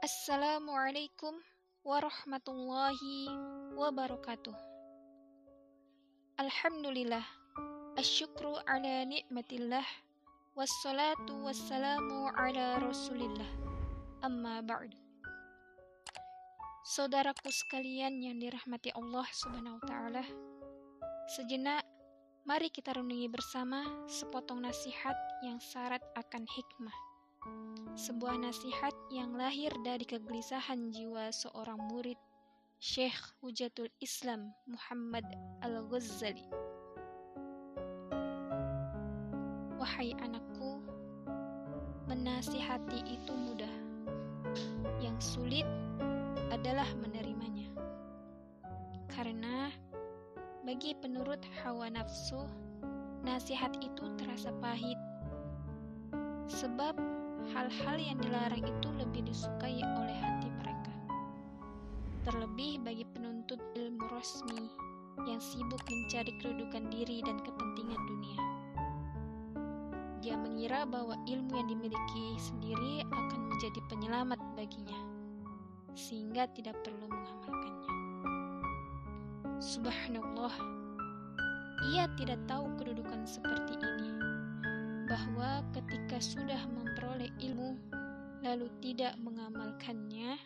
Assalamualaikum warahmatullahi wabarakatuh. Alhamdulillah, asyukru ala nikmatillah, wassalatu wassalamu ala rasulillah, amma ba'du. Saudaraku sekalian yang dirahmati Allah subhanahu wa ta'ala, sejenak mari kita renungi bersama sepotong nasihat yang syarat akan hikmah sebuah nasihat yang lahir dari kegelisahan jiwa seorang murid Syekh Hujatul Islam Muhammad Al-Ghazali. Wahai anakku, menasihati itu mudah. Yang sulit adalah menerimanya. Karena bagi penurut hawa nafsu, nasihat itu terasa pahit. Sebab hal-hal yang dilarang itu lebih disukai oleh hati mereka. Terlebih bagi penuntut ilmu resmi yang sibuk mencari kedudukan diri dan kepentingan dunia. Dia mengira bahwa ilmu yang dimiliki sendiri akan menjadi penyelamat baginya, sehingga tidak perlu mengamalkannya. Subhanallah, ia tidak tahu kedudukan seperti ini bahwa ketika sudah memperoleh ilmu lalu tidak mengamalkannya,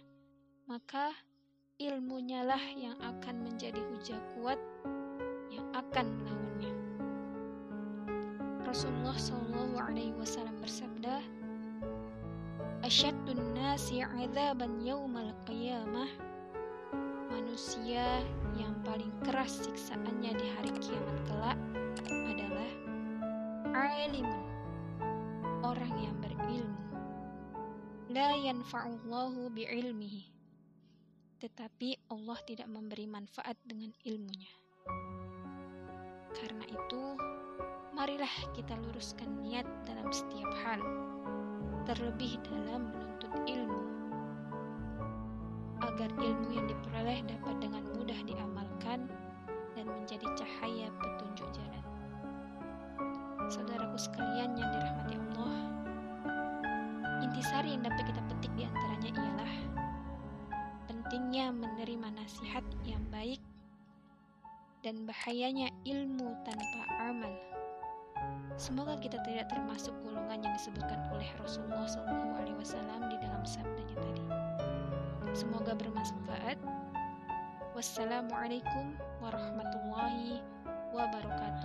maka ilmunya lah yang akan menjadi hujah kuat yang akan melawannya. Rasulullah Shallallahu Alaihi Wasallam bersabda, "Asyaddun nasi azaban yaumal qiyamah." Manusia yang paling keras siksaannya di hari kiamat kelak adalah alimun La yanfa'ullahu bi'ilmihi. Tetapi Allah tidak memberi manfaat dengan ilmunya. Karena itu, marilah kita luruskan niat dalam setiap hal, terlebih dalam menuntut ilmu, agar ilmu yang diperoleh dapat dengan mudah diamalkan dan menjadi cahaya petunjuk jalan. Saudaraku sekalian yang dirahmati Allah, intisari yang dapat kita petik di antaranya ialah pentingnya menerima nasihat yang baik dan bahayanya ilmu tanpa amal. Semoga kita tidak termasuk golongan yang disebutkan oleh Rasulullah SAW di dalam sabdanya tadi. Semoga bermanfaat. Wassalamualaikum warahmatullahi wabarakatuh.